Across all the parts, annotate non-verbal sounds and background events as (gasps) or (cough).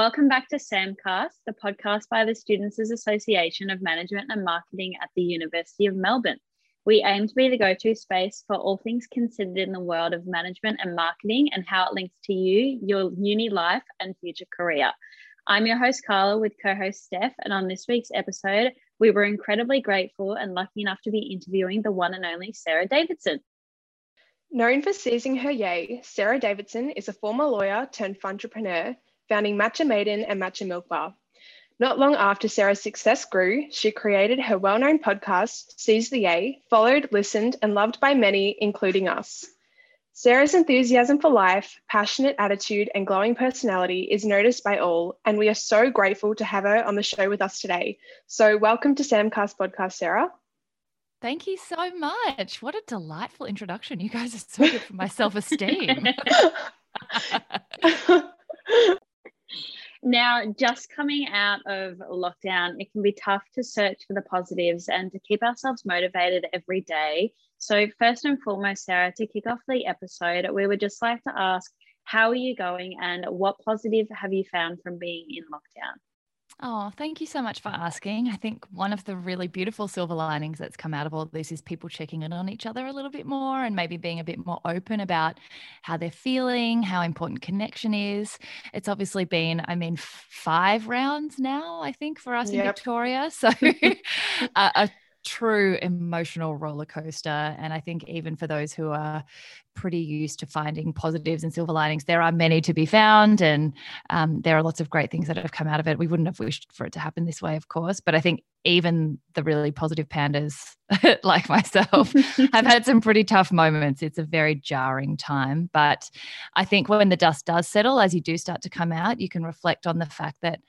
Welcome back to SAMcast, the podcast by the Students' Association of Management and Marketing at the University of Melbourne. We aim to be the go to space for all things considered in the world of management and marketing and how it links to you, your uni life, and future career. I'm your host, Carla, with co host Steph. And on this week's episode, we were incredibly grateful and lucky enough to be interviewing the one and only Sarah Davidson. Known for seizing her yay, Sarah Davidson is a former lawyer turned entrepreneur founding Matcha Maiden and Matcha Milk Bar. Not long after Sarah's success grew, she created her well known podcast, Seize the Yay, followed, listened, and loved by many, including us. Sarah's enthusiasm for life, passionate attitude, and glowing personality is noticed by all, and we are so grateful to have her on the show with us today. So, welcome to SAMcast Podcast, Sarah. Thank you so much. What a delightful introduction. You guys are so good for my self esteem. (laughs) (laughs) Now, just coming out of lockdown, it can be tough to search for the positives and to keep ourselves motivated every day. So, first and foremost, Sarah, to kick off the episode, we would just like to ask how are you going and what positive have you found from being in lockdown? Oh, thank you so much for asking. I think one of the really beautiful silver linings that's come out of all this is people checking in on each other a little bit more and maybe being a bit more open about how they're feeling, how important connection is. It's obviously been, I mean, five rounds now, I think, for us yep. in Victoria. (laughs) So (laughs) a, a true emotional roller coaster. And I think even for those who are pretty used to finding positives and silver linings, there are many to be found. And um, there are lots of great things that have come out of it. We wouldn't have wished for it to happen this way, of course. But I think even the really positive pandas (laughs) like myself (laughs) have had some pretty tough moments. It's a very jarring time. But I think when the dust does settle, as you do start to come out, you can reflect on the fact that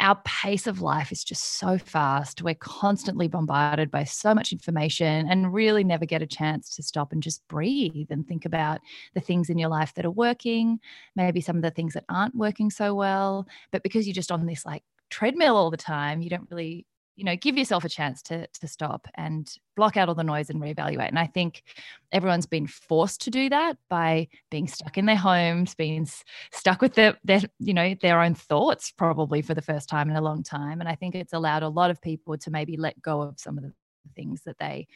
our pace of life is just so fast. We're constantly bombarded by so much information and really never get a chance to stop and just breathe and think about the things in your life that are working, maybe some of the things that aren't working so well. But because you're just on this like treadmill all the time, you don't really you know give yourself a chance to to stop and block out all the noise and reevaluate. And i think everyone's been forced to do that by being stuck in their homes being stuck with their, their you know their own thoughts probably for the first time in a long time. And i think it's allowed a lot of people to maybe let go of some of the things that they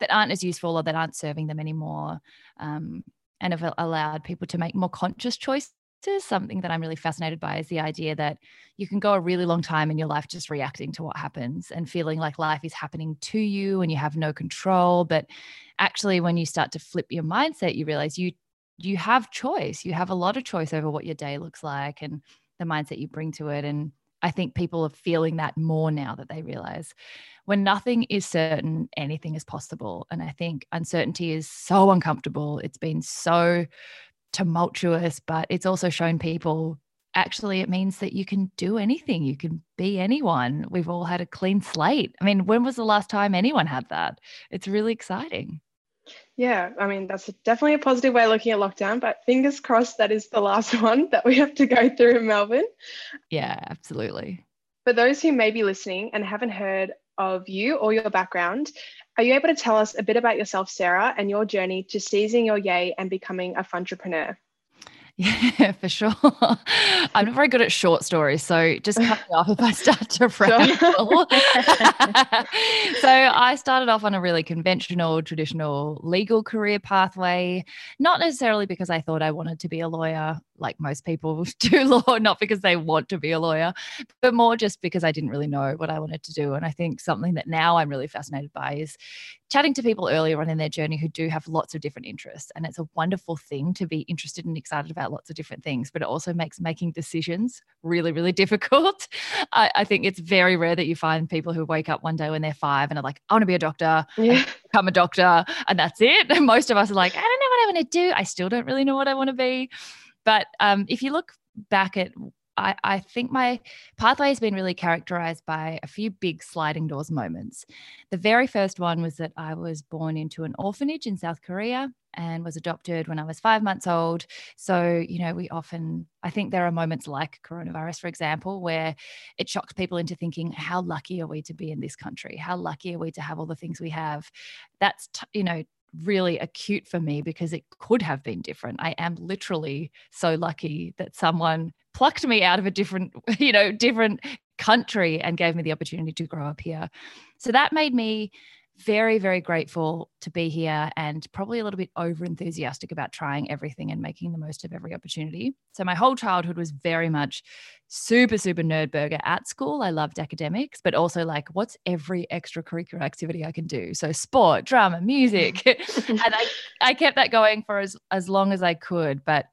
that aren't as useful or that aren't serving them anymore um, and have allowed people to make more conscious choices something that I'm really fascinated by is the idea that you can go a really long time in your life just reacting to what happens and feeling like life is happening to you and you have no control. But actually, when you start to flip your mindset, you realize you you have choice. You have a lot of choice over what your day looks like and the mindset you bring to it. And I think people are feeling that more now that they realize when nothing is certain, anything is possible. And I think uncertainty is so uncomfortable. It's been so tumultuous, but it's also shown people actually it means that you can do anything. You can be anyone. We've all had a clean slate. I mean, when was the last time anyone had that? It's really exciting. Yeah, I mean, that's definitely a positive way of looking at lockdown, but fingers crossed that is the last (laughs) one that we have to go through in Melbourne. Yeah, absolutely. For those who may be listening and haven't heard of you or your background, are you able to tell us a bit about yourself, Sarah, and your journey to seizing your yay and becoming a entrepreneur? (laughs) Yeah, for sure. (laughs) I'm not very good at short stories, so just cut me off if I start to (laughs) ramble. so I started off on a really conventional, traditional legal career pathway, not necessarily because I thought I wanted to be a lawyer like most people (laughs) do law, not because they want to be a lawyer, but more just because I didn't really know what I wanted to do. And I think something that now I'm really fascinated by is chatting to people earlier on in their journey who do have lots of different interests. And it's a wonderful thing to be interested and excited about lots of different things, but it also makes making decisions really, really (laughs) difficult. I, I think it's very rare that you find people who wake up one day when they're five and are like, I want to be a doctor, yeah. (laughs) become a doctor, and that's it. And most of us are like, I don't know what I want to do. I still don't really know what I want to be. But um, if you look back at I, I, think my pathway has been really characterized by a few big sliding doors moments. The very first one was that I was born into an orphanage in South Korea and was adopted when I was five months old. So, you know, we often, I think there are moments like coronavirus, for example, where it shocks people into thinking, how lucky are we to be in this country? How lucky are we to have all the things we have? That's, t- you know, really acute for me because it could have been different. I am literally so lucky that someone plucked me out of a different, (laughs) you know, different country and gave me the opportunity to grow up here. So that made me very, very grateful to be here and probably a little bit over enthusiastic about trying everything and making the most of every opportunity. So, my whole childhood was very much super, super nerd burger at school. I loved academics, but also like, what's every extracurricular activity I can do? So, sport, drama, music. (laughs) (laughs) and I, I kept that going for as, as long as I could. But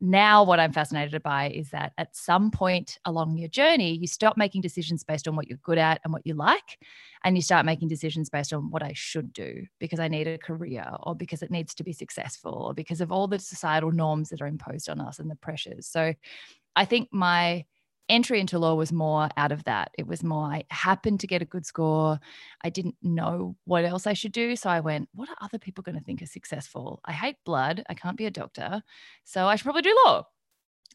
now what i'm fascinated by is that at some point along your journey you stop making decisions based on what you're good at and what you like and you start making decisions based on what i should do because i need a career or because it needs to be successful or because of all the societal norms that are imposed on us and the pressures. So i think my entry into law was more out of that. It was more, I happened to get a good score. I didn't know what else I should do. So I went, what are other people going to think is successful? I hate blood. I can't be a doctor. So I should probably do law.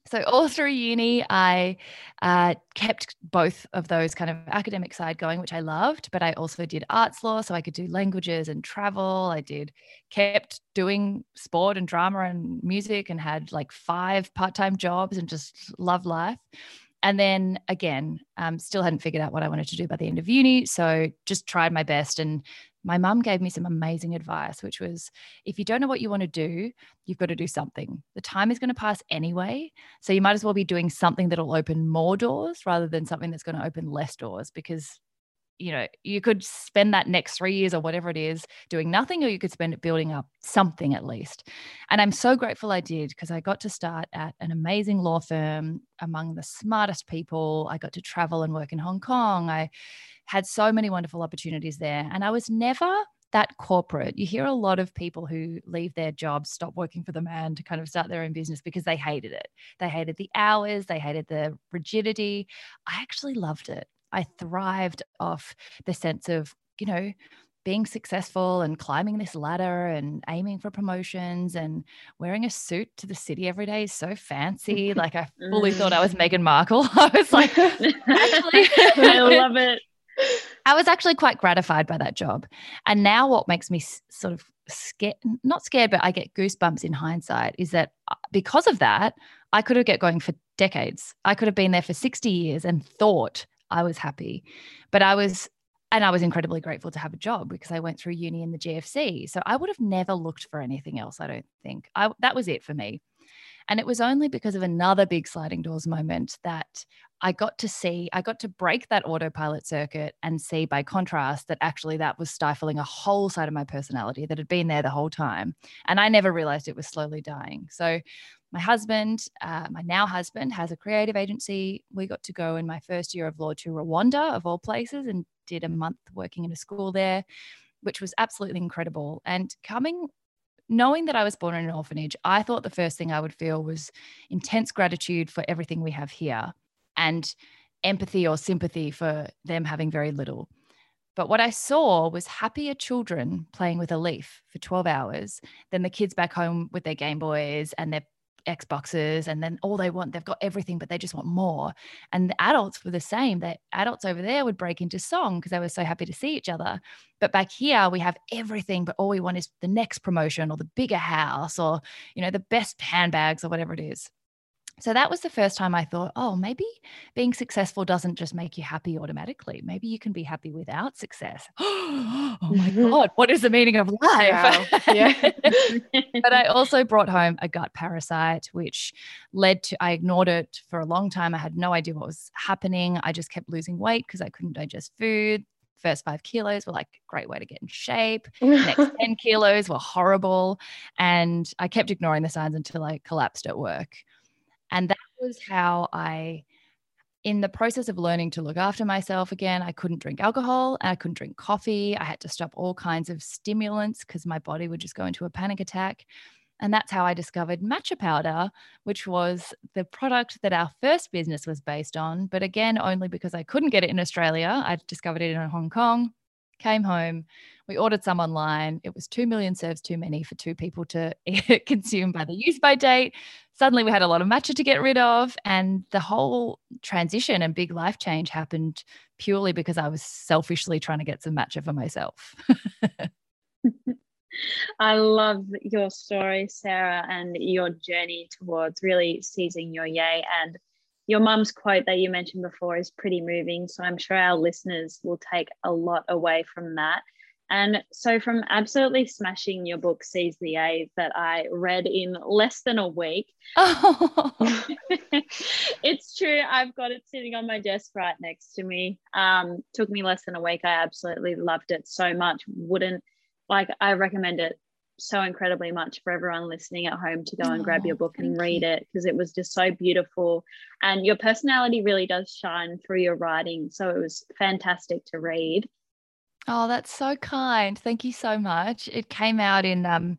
So all through uni, I uh, kept both of those kind of academic side going, which I loved. But I also did arts law, so I could do languages and travel. I did kept doing sport and drama and music, and had like five part time jobs, and just loved life and then again, um, still hadn't figured out what I wanted to do by the end of uni. So just tried my best. And my mum gave me some amazing advice, which was if you don't know what you want to do, you've got to do something. The time is going to pass anyway. So you might as well be doing something that'll open more doors rather than something that's going to open less doors because you know, you could spend that next three years or whatever it is doing nothing, or you could spend it building up something at least. And I'm so grateful I did because I got to start at an amazing law firm among the smartest people. I got to travel and work in Hong Kong. I had so many wonderful opportunities there. And I was never that corporate. You hear a lot of people who leave their jobs, stop working for the man to kind of start their own business because they hated it. They hated the hours, they hated the rigidity. I actually loved it. I thrived off the sense of, you know, being successful and climbing this ladder and aiming for promotions and wearing a suit to the city every day is so fancy. Like I fully thought I was mm. Meghan Markle. (laughs) I was like, actually, (laughs) I love it. (laughs) I was actually quite gratified by that job. And now what makes me sort of scared, not scared, but I get goosebumps in hindsight is that uh, because of that, I could have get going for decades. I could have been there for 60 years and thought I was happy. But I was, and I was incredibly grateful to have a job because I went through uni in the GFC. So I would have never looked for anything else, I don't think. I, that was it for me. And it was only because of another big sliding doors moment that I got to see, I got to break that autopilot circuit and see by contrast that actually that was stifling a whole side of my personality that had been there the whole time. And I never realized it was slowly dying. So my husband, uh, my now husband, has a creative agency. We got to go in my first year of law to Rwanda, of all places, and did a month working in a school there, which was absolutely incredible. And coming, knowing that I was born in an orphanage, I thought the first thing I would feel was intense gratitude for everything we have here and empathy or sympathy for them having very little. But what I saw was happier children playing with a leaf for 12 hours than the kids back home with their Game Boys and their Xboxes and then all they want, they've got everything, but they just want more. And the adults were the same. The adults over there would break into song because they were so happy to see each other. But back here, we have everything, but all we want is the next promotion or the bigger house or, you know, the best handbags or whatever it is. So that was the first time I thought, oh, maybe being successful doesn't just make you happy automatically. Maybe you can be happy without success. (gasps) oh my mm-hmm. God, what is the meaning of life? Wow. Yeah. (laughs) but I also brought home a gut parasite, which led to, I ignored it for a long time. I had no idea what was happening. I just kept losing weight because I couldn't digest food first five kilos were like great way to get in shape. Next (laughs) 10 kilos were horrible. And I kept ignoring the signs until I collapsed at work. And that was how I, in the process of learning to look after myself again, I couldn't drink alcohol and I couldn't drink coffee. I had to stop all kinds of stimulants because my body would just go into a panic attack. And that's how I discovered matcha powder, which was the product that our first business was based on. But again, only because I couldn't get it in Australia. I discovered it in Hong Kong, came home, we ordered some online. It was 2 million serves too many for two people to (laughs) consume by the use by date. Suddenly, we had a lot of matcha to get rid of. And the whole transition and big life change happened purely because I was selfishly trying to get some matcha for myself. (laughs) I love your story, Sarah, and your journey towards really seizing your yay. And your mum's quote that you mentioned before is pretty moving. So I'm sure our listeners will take a lot away from that. And so, from absolutely smashing your book, Seize the Yay, that I read in less than a week, oh. (laughs) it's true. I've got it sitting on my desk right next to me. Um, took me less than a week. I absolutely loved it so much. Wouldn't like, I recommend it so incredibly much for everyone listening at home to go and grab your book and read you. it because it was just so beautiful. And your personality really does shine through your writing. So, it was fantastic to read. Oh, that's so kind. Thank you so much. It came out in um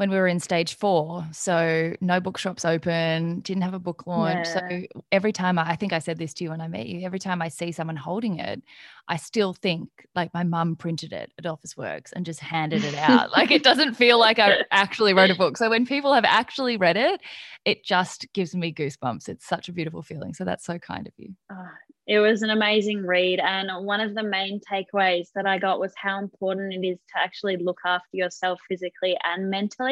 when we were in stage four. So no bookshops open, didn't have a book launch. Yeah. So every time I, I, think I said this to you when I met you, every time I see someone holding it, I still think like my mum printed it at Officeworks and just handed it out. (laughs) like it doesn't feel like I actually wrote a book. So when people have actually read it, it just gives me goosebumps. It's such a beautiful feeling. So that's so kind of you. Oh, it was an amazing read. And one of the main takeaways that I got was how important it is to actually look after yourself physically and mentally.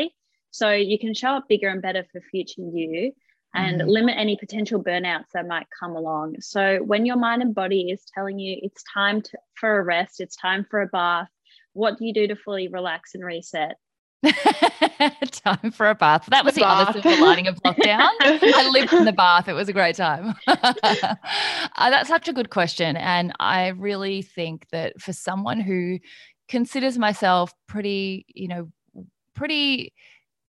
So you can show up bigger and better for future you and mm-hmm. limit any potential burnouts that might come along. So when your mind and body is telling you it's time to, for a rest, it's time for a bath, what do you do to fully relax and reset? (laughs) time for a bath. That was the, the other silver lining of lockdown. (laughs) I lived in the bath. It was a great time. (laughs) uh, that's such a good question. And I really think that for someone who considers myself pretty, you know, pretty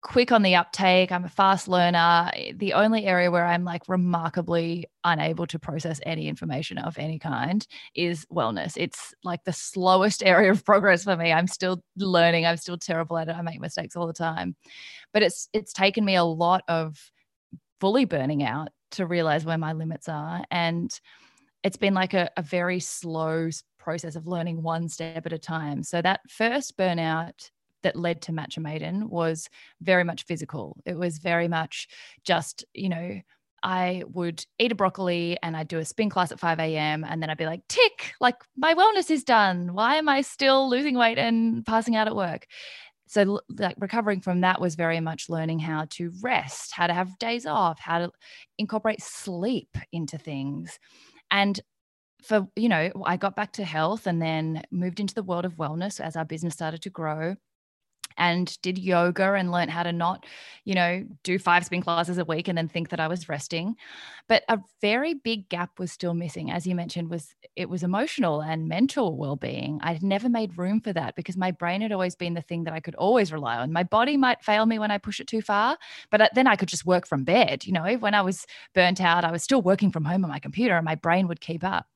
quick on the uptake. I'm a fast learner. The only area where I'm like remarkably unable to process any information of any kind is wellness. It's like the slowest (laughs) area of progress for me. I'm still learning. I'm still terrible at it. I make mistakes all the time. But it's it's taken me a lot of fully burning out to realize where my limits are and it's been like a, a very slow process of learning one step at a time. So that first burnout that led to Matcha Maiden was very much physical. It was very much just, you know, I would eat a broccoli and I'd do a spin class at 5 a.m. And then I'd be like, tick, like my wellness is done. Why am I still losing weight and passing out at work? So, like, recovering from that was very much learning how to rest, how to have days off, how to incorporate sleep into things. And for, you know, I got back to health and then moved into the world of wellness as our business started to grow and did yoga and learned how to not, you know, do five spin classes a week and then think that I was resting. But a very big gap was still missing, as you mentioned, was it was emotional and mental well-being. I'd never made room for that because my brain had always been the thing that I could always rely on. My body might fail me when I push it too far, but then I could just work from bed. You know, when I was burnt out, I was still working from home on my computer and my brain would keep up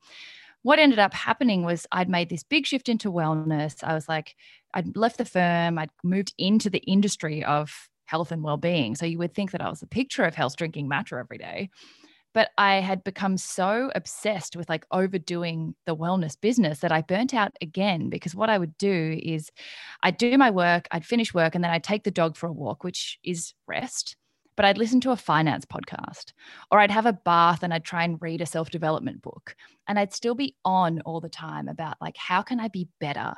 what ended up happening was I'd made this big shift into wellness. I was like, I'd left the firm, I'd moved into the industry of health and well-being. So you would think that I was a picture of health drinking matcha every day. But I had become so obsessed with like overdoing the wellness business that I burnt out again because what I would do is I'd do my work, I'd finish work, and then I'd take the dog for a walk, which is rest but I'd listen to a finance podcast or I'd have a bath and I'd try and read a self development book. And I'd still be on all the time about like, how can I be better?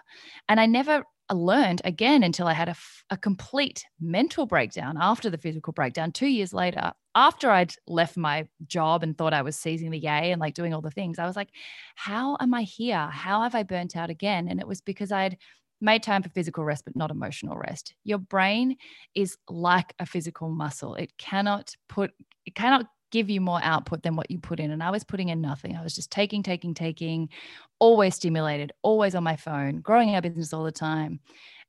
And I never uh, learned again until I had a, a complete mental breakdown after the physical breakdown two years later. After I'd left my job and thought I was seizing the yay and like doing all the things, I was like, how am I here? How have I burnt out again? And it was because I'd made time for physical rest, but not emotional rest. Your brain is like a physical muscle. It cannot put, it cannot give you more output than what you put in. And I was putting in nothing. I was just taking, taking, taking, always stimulated, always on my phone, growing our business all the time.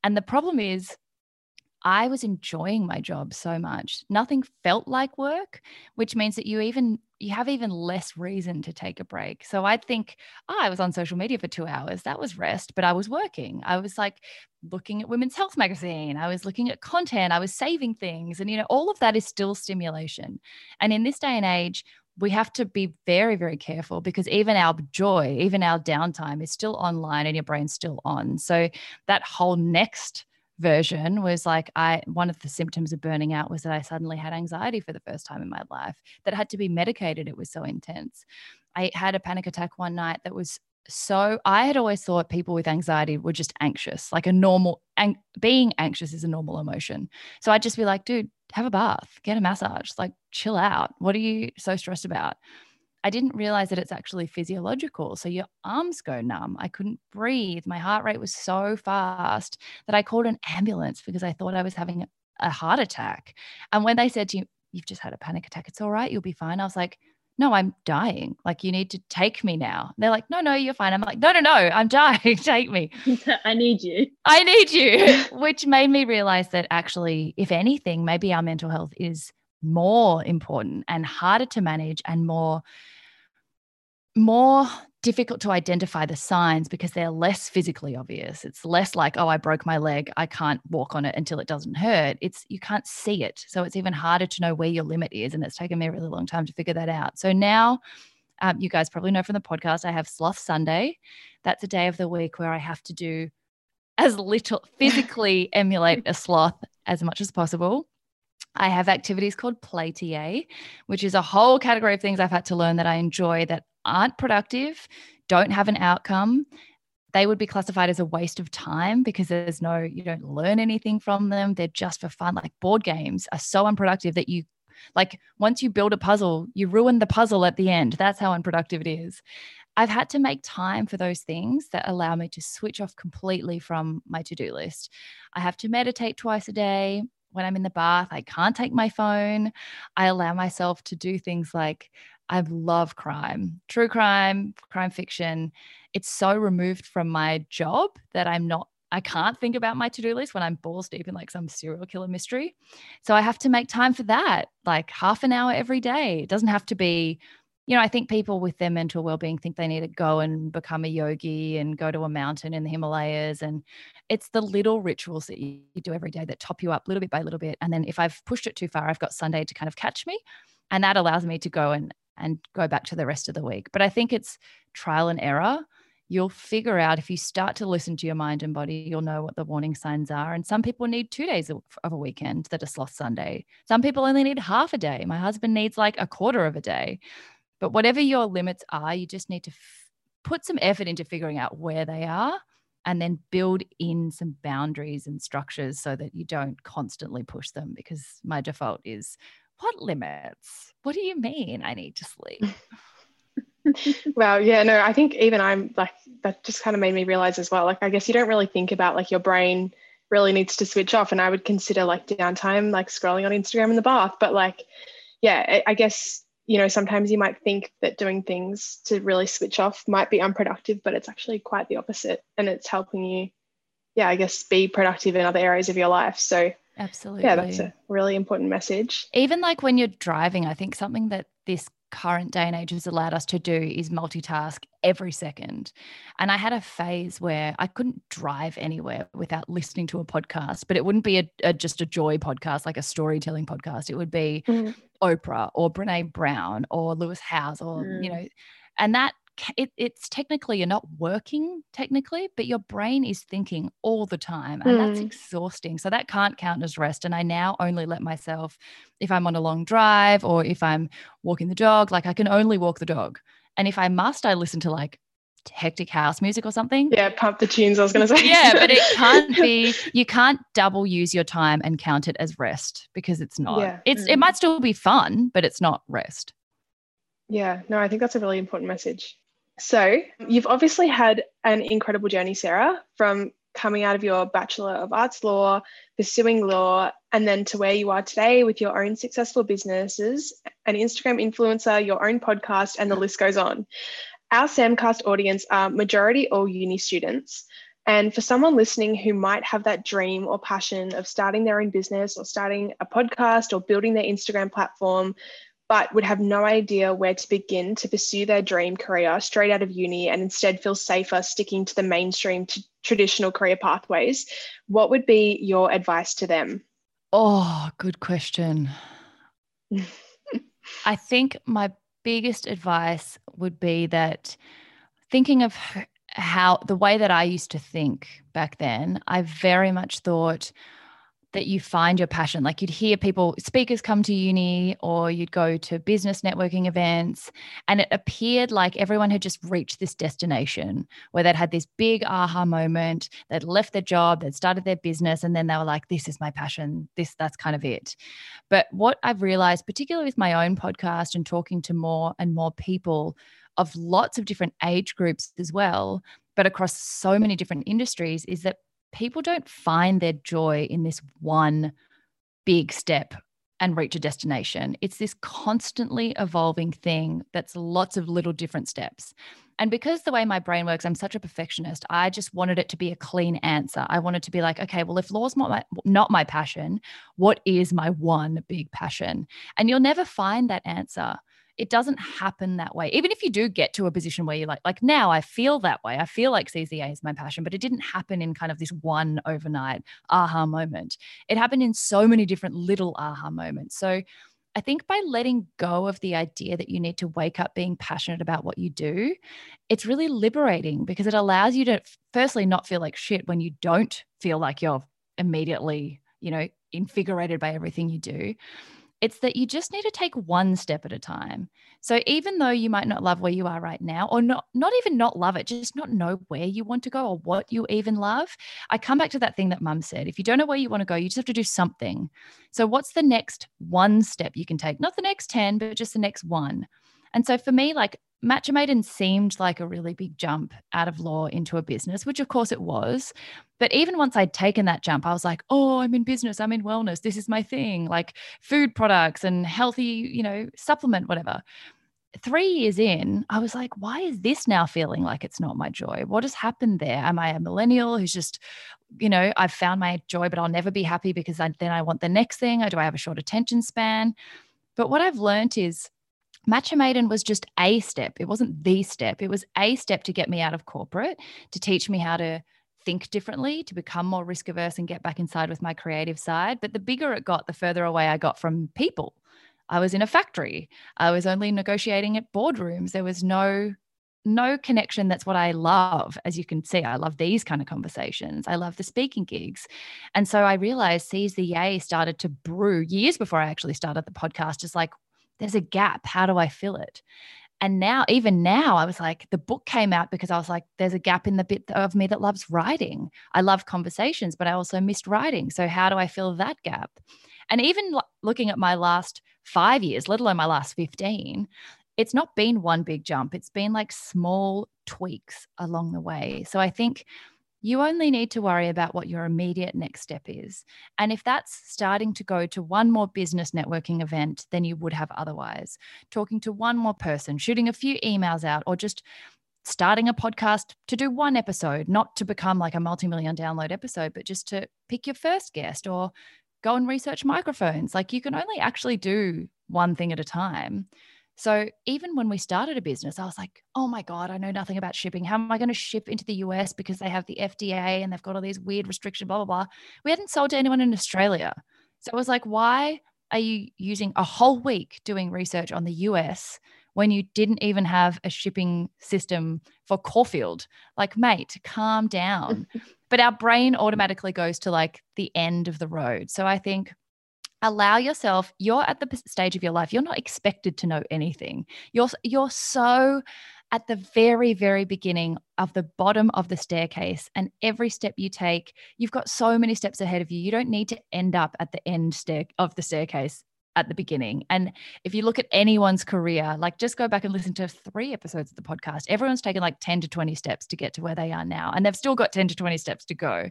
And the problem is, I was enjoying my job so much. Nothing felt like work, which means that you even you have even less reason to take a break. So I think oh, I was on social media for 2 hours. That was rest, but I was working. I was like looking at Women's Health magazine. I was looking at content. I was saving things and you know all of that is still stimulation. And in this day and age, we have to be very, very careful because even our joy, even our downtime is still online and your brain's still on. So that whole next version was like I one of the symptoms of burning out was that I suddenly had anxiety for the first time in my life that had to be medicated it was so intense I had a panic attack one night that was so I had always thought people with anxiety were just anxious, like a normal, and being anxious is a normal emotion. So I'd just be like, dude, have a bath, get a massage, like chill out. What are you so stressed about? I didn't realize that it's actually physiological. So your arms go numb. I couldn't breathe. My heart rate was so fast that I called an ambulance because I thought I was having a heart attack. And when they said to you, You've just had a panic attack, it's all right, you'll be fine. I was like, no, I'm dying. Like, you need to take me now. And they're like, no, no, you're fine. I'm like, no, no, no, I'm dying. (laughs) take me. (laughs) I need you. I need you. (laughs) Which made me realize that actually, if anything, maybe our mental health is more important and harder to manage and more more difficult to identify the signs because they're less physically obvious. It's less like, oh, I broke my leg. I can't walk on it until it doesn't hurt. It's you can't see it. So it's even harder to know where your limit is. And it's taken me a really long time to figure that out. So now um, you guys probably know from the podcast, I have Sloth Sunday. That's a day of the week where I have to do as little physically emulate a sloth as much as possible. I have activities called Play TA, which is a whole category of things I've had to learn that I enjoy that aren't productive, don't have an outcome, they would be classified as a waste of time because there's no, you don't learn anything from them. They're just for fun. Like board games are so unproductive that you, like, once you build a puzzle, you ruin the puzzle at the end. That's how unproductive it is. I've had to make time for those things that allow me to switch off completely from my to do list. I have to meditate twice a day. When I'm in the bath, I can't take my phone. I allow myself to do things like I love crime, true crime, crime fiction. It's so removed from my job that I'm not, I can't think about my to do list when I'm balls deep in like some serial killer mystery. So I have to make time for that, like half an hour every day. It doesn't have to be, you know, I think people with their mental well being think they need to go and become a yogi and go to a mountain in the Himalayas. And it's the little rituals that you do every day that top you up little bit by little bit. And then if I've pushed it too far, I've got Sunday to kind of catch me. And that allows me to go and and go back to the rest of the week. But I think it's trial and error. You'll figure out if you start to listen to your mind and body, you'll know what the warning signs are. And some people need two days of a weekend that are sloth Sunday. Some people only need half a day. My husband needs like a quarter of a day. But whatever your limits are, you just need to f- put some effort into figuring out where they are and then build in some boundaries and structures so that you don't constantly push them because my default is what limits? What do you mean I need to sleep? (laughs) well yeah no i think even i'm like that just kind of made me realize as well like i guess you don't really think about like your brain really needs to switch off and i would consider like downtime like scrolling on instagram in the bath but like yeah i guess you know sometimes you might think that doing things to really switch off might be unproductive but it's actually quite the opposite and it's helping you yeah i guess be productive in other areas of your life so Absolutely. Yeah, that's a really important message. Even like when you're driving, I think something that this current day and age has allowed us to do is multitask every second. And I had a phase where I couldn't drive anywhere without listening to a podcast, but it wouldn't be a, a just a joy podcast, like a storytelling podcast. It would be mm. Oprah or Brene Brown or Lewis Howes or, mm. you know, and that it, it's technically you're not working technically, but your brain is thinking all the time, and mm. that's exhausting. So that can't count as rest. And I now only let myself, if I'm on a long drive or if I'm walking the dog, like I can only walk the dog. And if I must, I listen to like hectic house music or something. Yeah, pump the tunes, I was going to say. yeah, but it can't (laughs) be, you can't double use your time and count it as rest because it's not. Yeah. It's mm. it might still be fun, but it's not rest. Yeah, no, I think that's a really important message. So, you've obviously had an incredible journey, Sarah, from coming out of your Bachelor of Arts Law, pursuing law, and then to where you are today with your own successful businesses, an Instagram influencer, your own podcast, and the list goes on. Our Samcast audience are majority all uni students. And for someone listening who might have that dream or passion of starting their own business or starting a podcast or building their Instagram platform, but would have no idea where to begin to pursue their dream career straight out of uni and instead feel safer sticking to the mainstream to traditional career pathways, what would be your advice to them? Oh, good question. (laughs) I think my biggest advice would be that thinking of how the way that I used to think back then, I very much thought that you find your passion. Like you'd hear people, speakers come to uni or you'd go to business networking events, and it appeared like everyone had just reached this destination where they'd had this big aha moment, they'd left their job, they'd started their business, and then they were like, this is my passion. This, that's kind of it. But what I've realized, particularly with my own podcast and talking to more and more people of lots of different age groups as well, but across so many different industries, is that people don't find their joy in this one big step and reach a destination. It's this constantly evolving thing that's lots of little different steps. And because the way my brain works, I'm such a perfectionist. I just wanted it to be a clean answer. I wanted to be like, okay, well, if law's not my, not my passion, what is my one big passion? And you'll never find that answer it doesn't happen that way. Even if you do get to a position where you're like, like now I feel that way. I feel like CZA is my passion, but it didn't happen in kind of this one overnight aha moment. It happened in so many different little aha moments. So I think by letting go of the idea that you need to wake up being passionate about what you do, it's really liberating because it allows you to, firstly, not feel like shit when you don't feel like you're immediately, you know, invigorated by everything you do. It's that you just need to take one step at a time. So even though you might not love where you are right now, or not, not even not love it, just not know where you want to go or what you even love. I come back to that thing that mum said. If you don't know where you want to go, you just have to do something. So what's the next one step you can take? Not the next 10, but just the next one. And so for me, like Matcha Maiden seemed like a really big jump out of law into a business, which of course it was. But even once I'd taken that jump, I was like, oh, I'm in business, I'm in wellness, this is my thing, like food products and healthy, you know, supplement, whatever. Three years in, I was like, why is this now feeling like it's not my joy? What has happened there? Am I a millennial who's just, you know, I've found my joy, but I'll never be happy because I, then I want the next thing? Or do I have a short attention span? But what I've learned is Matcha Maiden was just a step. It wasn't the step. It was a step to get me out of corporate, to teach me how to think differently, to become more risk averse and get back inside with my creative side. But the bigger it got, the further away I got from people. I was in a factory. I was only negotiating at boardrooms. There was no no connection that's what i love as you can see i love these kind of conversations i love the speaking gigs and so i realized seize the yay started to brew years before i actually started the podcast just like there's a gap. How do I fill it? And now, even now, I was like, the book came out because I was like, there's a gap in the bit of me that loves writing. I love conversations, but I also missed writing. So, how do I fill that gap? And even looking at my last five years, let alone my last 15, it's not been one big jump. It's been like small tweaks along the way. So, I think you only need to worry about what your immediate next step is. And if that's starting to go to one more business networking event than you would have otherwise, talking to one more person, shooting a few emails out, or just starting a podcast to do one episode, not to become like a multi million download episode, but just to pick your first guest or go and research microphones. Like you can only actually do one thing at a time. So even when we started a business, I was like, oh my God, I know nothing about shipping. How am I going to ship into the US because they have the FDA and they've got all these weird restrictions, blah, blah, blah. We hadn't sold to anyone in Australia. So I was like, why are you using a whole week doing research on the US when you didn't even have a shipping system for Caulfield? Like, mate, calm down. (laughs) but our brain automatically goes to like the end of the road. So I think allow yourself you're at the stage of your life you're not expected to know anything you're you're so at the very very beginning of the bottom of the staircase and every step you take you've got so many steps ahead of you you don't need to end up at the end stair of the staircase at the beginning. And if you look at anyone's career, like just go back and listen to three episodes of the podcast, everyone's taken like 10 to 20 steps to get to where they are now. And they've still got 10 to 20 steps to go.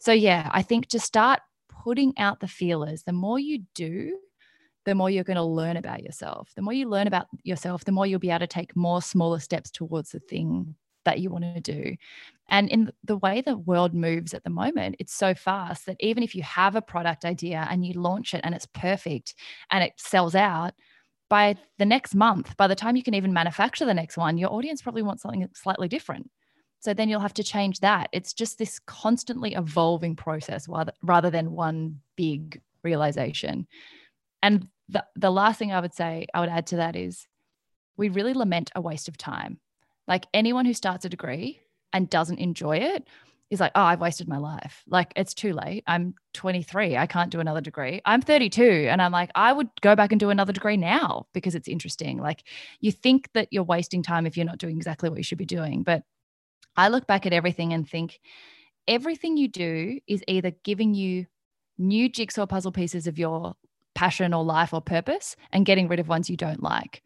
So, yeah, I think to start putting out the feelers, the more you do, the more you're going to learn about yourself. The more you learn about yourself, the more you'll be able to take more smaller steps towards the thing that you want to do. And in the way the world moves at the moment, it's so fast that even if you have a product idea and you launch it and it's perfect and it sells out, by the next month, by the time you can even manufacture the next one, your audience probably wants something slightly different. So then you'll have to change that. It's just this constantly evolving process rather, rather than one big realization. And the, the last thing I would say, I would add to that is we really lament a waste of time. Like anyone who starts a degree and doesn't enjoy it, is like, oh, I've wasted my life. Like it's too late. I'm 23. I can't do another degree. I'm 32. And I'm like, I would go back and do another degree now because it's interesting. Like you think that you're wasting time if you're not doing exactly what you should be doing. But I look back at everything and think everything you do is either giving you new jigsaw puzzle pieces of your passion or life or purpose and getting rid of ones you don't like.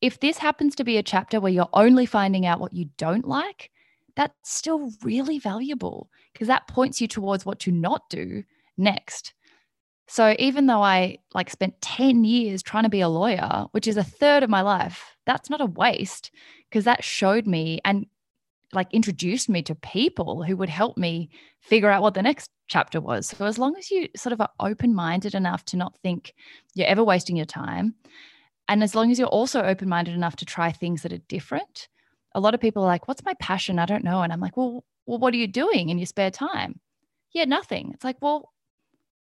If this happens to be a chapter where you're only finding out what you don't like, that's still really valuable because that points you towards what to not do next. So even though I like spent 10 years trying to be a lawyer, which is a third of my life, that's not a waste because that showed me and like introduced me to people who would help me figure out what the next chapter was. So as long as you sort of are open-minded enough to not think you're ever wasting your time, and as long as you're also open-minded enough to try things that are different, a lot of people are like, what's my passion? I don't know. And I'm like, well, well, what are you doing in your spare time? Yeah, nothing. It's like, well,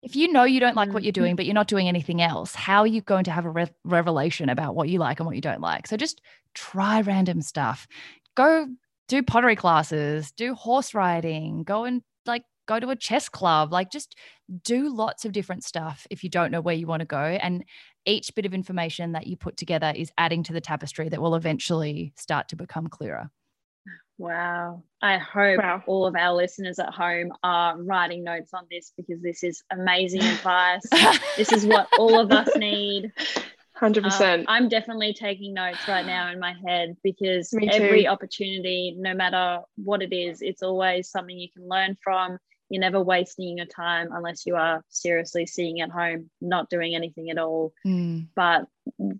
if you know you don't like what you're doing, mm-hmm. but you're not doing anything else, how are you going to have a re- revelation about what you like and what you don't like? So just try random stuff. Go do pottery classes, do horse riding, go and like go to a chess club, like just do lots of different stuff if you don't know where you want to go. And each bit of information that you put together is adding to the tapestry that will eventually start to become clearer. Wow. I hope wow. all of our listeners at home are writing notes on this because this is amazing (laughs) advice. this is what all of us need. (laughs) 100%. Um, I'm definitely taking notes right now in my head because every opportunity, no matter what it is, it's always something you can learn from you're never wasting your time unless you are seriously sitting at home not doing anything at all mm. but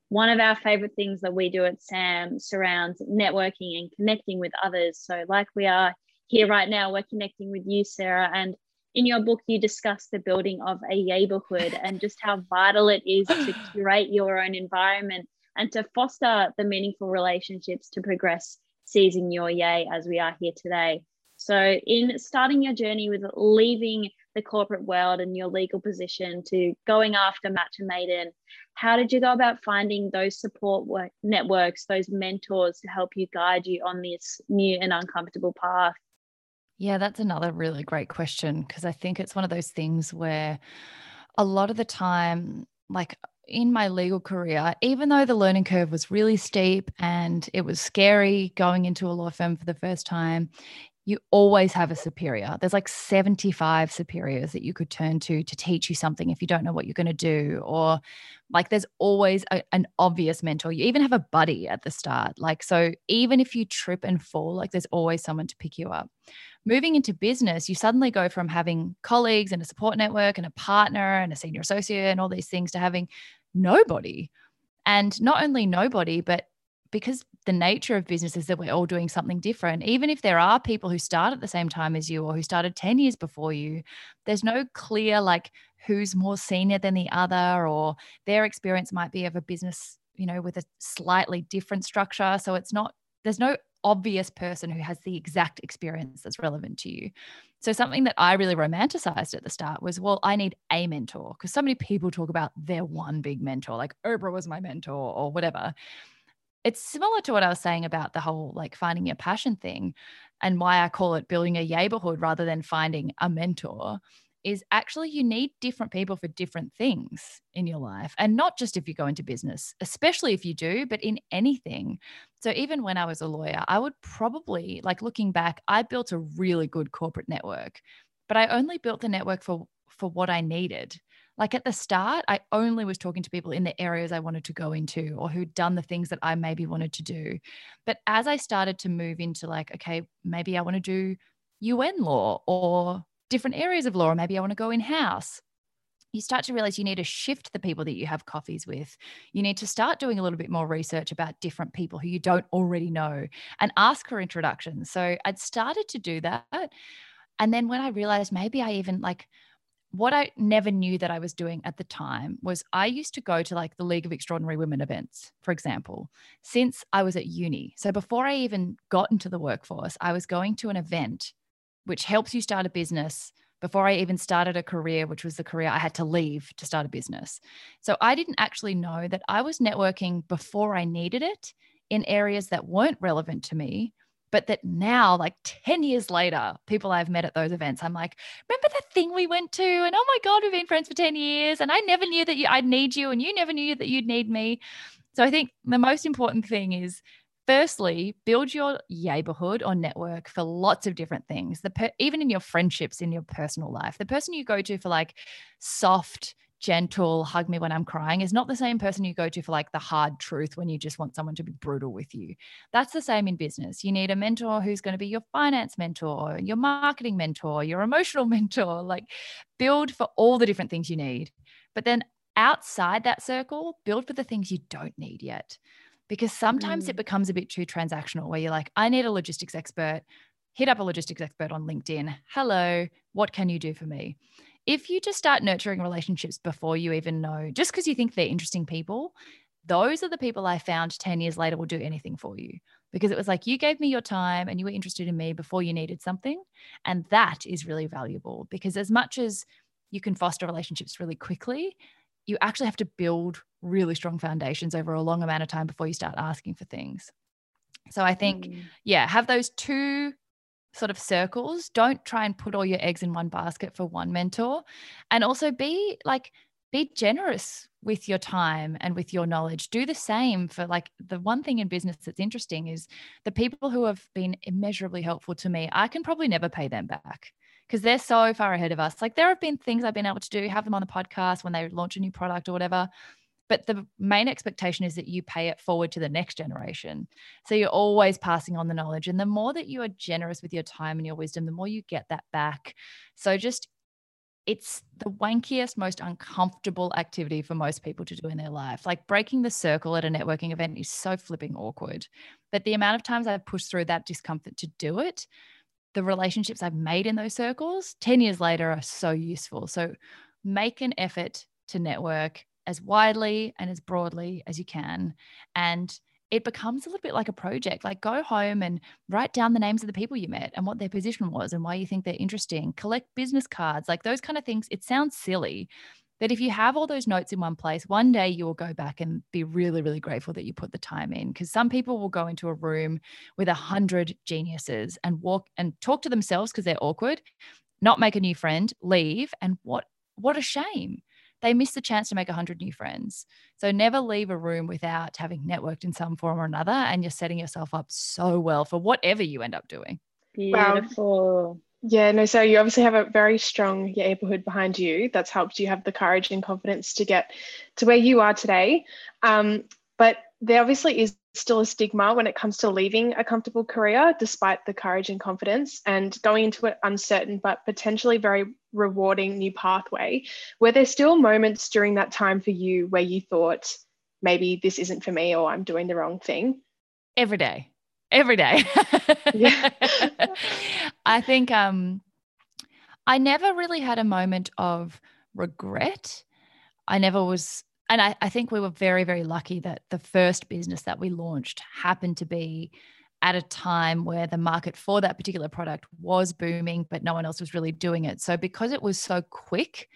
one of our favorite things that we do at sam surrounds networking and connecting with others so like we are here right now we're connecting with you sarah and in your book you discuss the building of a neighborhood and just how vital it is to (sighs) curate your own environment and to foster the meaningful relationships to progress seizing your yay as we are here today so, in starting your journey with leaving the corporate world and your legal position to going after Matcha Maiden, how did you go about finding those support work, networks, those mentors to help you guide you on this new and uncomfortable path? Yeah, that's another really great question because I think it's one of those things where a lot of the time, like in my legal career, even though the learning curve was really steep and it was scary going into a law firm for the first time, you always have a superior. There's like 75 superiors that you could turn to to teach you something if you don't know what you're going to do. Or like there's always a, an obvious mentor. You even have a buddy at the start. Like, so even if you trip and fall, like there's always someone to pick you up. Moving into business, you suddenly go from having colleagues and a support network and a partner and a senior associate and all these things to having nobody. And not only nobody, but because the nature of business is that we're all doing something different. Even if there are people who start at the same time as you or who started 10 years before you, there's no clear like who's more senior than the other or their experience might be of a business, you know, with a slightly different structure. So it's not, there's no obvious person who has the exact experience that's relevant to you. So something that I really romanticized at the start was, well, I need a mentor because so many people talk about their one big mentor, like Oprah was my mentor or whatever it's similar to what I was saying about the whole like finding your passion thing and why I call it building a neighborhood rather than finding a mentor is actually you need different people for different things in your life and not just if you go into business especially if you do but in anything so even when i was a lawyer i would probably like looking back i built a really good corporate network but i only built the network for for what i needed like at the start, I only was talking to people in the areas I wanted to go into or who'd done the things that I maybe wanted to do. But as I started to move into like, okay, maybe I want to do UN law or different areas of law, or maybe I want to go in house. You start to realize you need to shift the people that you have coffees with. You need to start doing a little bit more research about different people who you don't already know and ask for introductions. So I'd started to do that. And then when I realized maybe I even like, what I never knew that I was doing at the time was I used to go to like the League of Extraordinary Women events, for example, since I was at uni. So before I even got into the workforce, I was going to an event which helps you start a business before I even started a career, which was the career I had to leave to start a business. So I didn't actually know that I was networking before I needed it in areas that weren't relevant to me but that now, like 10 years later, people I've met at those events, I'm like, remember that thing we went to? And oh my God, we've been friends for 10 years. And I never knew that you, I'd need you, and you never knew that you'd need me. So I think the most important thing is firstly build your neighborhood or network for lots of different things. The per- even in your friendships in your personal life the person you go to for like soft gentle hug me when i'm crying is not the same person you go to for like the hard truth when you just want someone to be brutal with you. That's the same in business. You need a mentor who's going to be your finance mentor your marketing mentor your emotional (laughs) mentor like build for all the different things you need. But then outside that circle build for the things you don't need yet because sometimes mm. it becomes a bit too transactional where you're like, I need a logistics expert. Hit up a logistics expert on LinkedIn. Hello, what can you do for me? If you just start nurturing relationships before you even know, just because you think they're interesting people, those are the people I found 10 years later will do anything for you because it was like you gave me your time and you were interested in me before you needed something. And that is really valuable because as much as you can foster relationships really quickly, you actually have to build really strong foundations over a long amount of time before you start asking for things. So I think, mm. yeah, have those two sort of circles. Don't try and put all your eggs in one basket for one mentor. And also be like, be generous with your time and with your knowledge. Do the same for like the one thing in business that's interesting is the people who have been immeasurably helpful to me, I can probably never pay them back because they're so far ahead of us. Like there have been things I've been able to do, have them on the podcast when they launch a new product or whatever. But the main expectation is that you pay it forward to the next generation. So you're always passing on the knowledge. And the more that you are generous with your time and your wisdom, the more you get that back. So just it's the wankiest, most uncomfortable activity for most people to do in their life. Like breaking the circle at a networking event is so flipping awkward. But the amount of times I've pushed through that discomfort to do it the relationships I've made in those circles 10 years later are so useful. So make an effort to network as widely and as broadly as you can. And it becomes a little bit like a project. Like go home and write down the names of the people you met and what their position was and why you think they're interesting. Collect business cards, like those kind of things. It sounds silly, that if you have all those notes in one place, one day you will go back and be really, really grateful that you put the time in. Because some people will go into a room with a hundred geniuses and walk and talk to themselves because they're awkward, not make a new friend, leave. And what what a shame. They miss the chance to make a hundred new friends. So never leave a room without having networked in some form or another. And you're setting yourself up so well for whatever you end up doing. Beautiful. Wow. Yeah, no, so you obviously have a very strong neighborhood behind you that's helped you have the courage and confidence to get to where you are today. Um, but there obviously is still a stigma when it comes to leaving a comfortable career despite the courage and confidence and going into an uncertain but potentially very rewarding new pathway. Were there still moments during that time for you where you thought, maybe this isn't for me or I'm doing the wrong thing? Every day every day. yeah. (laughs) I think um, I never really had a moment of regret. I never was, and I, I think we were very, very lucky that the first business that we launched happened to be at a time where the market for that particular product was booming, but no one else was really doing it. So, because it was so quick,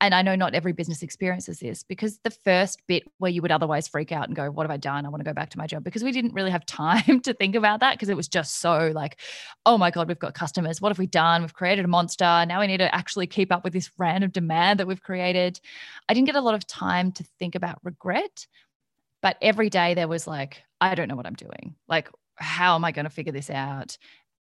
and I know not every business experiences this because the first bit where you would otherwise freak out and go, What have I done? I want to go back to my job because we didn't really have (laughs) time to think about that because it was just so like, Oh my God, we've got customers. What have we done? We've created a monster. Now we need to actually keep up with this random demand that we've created. I didn't get a lot of time to think about regret. But every day there was like, I don't know what I'm doing. Like, how am I going to figure this out?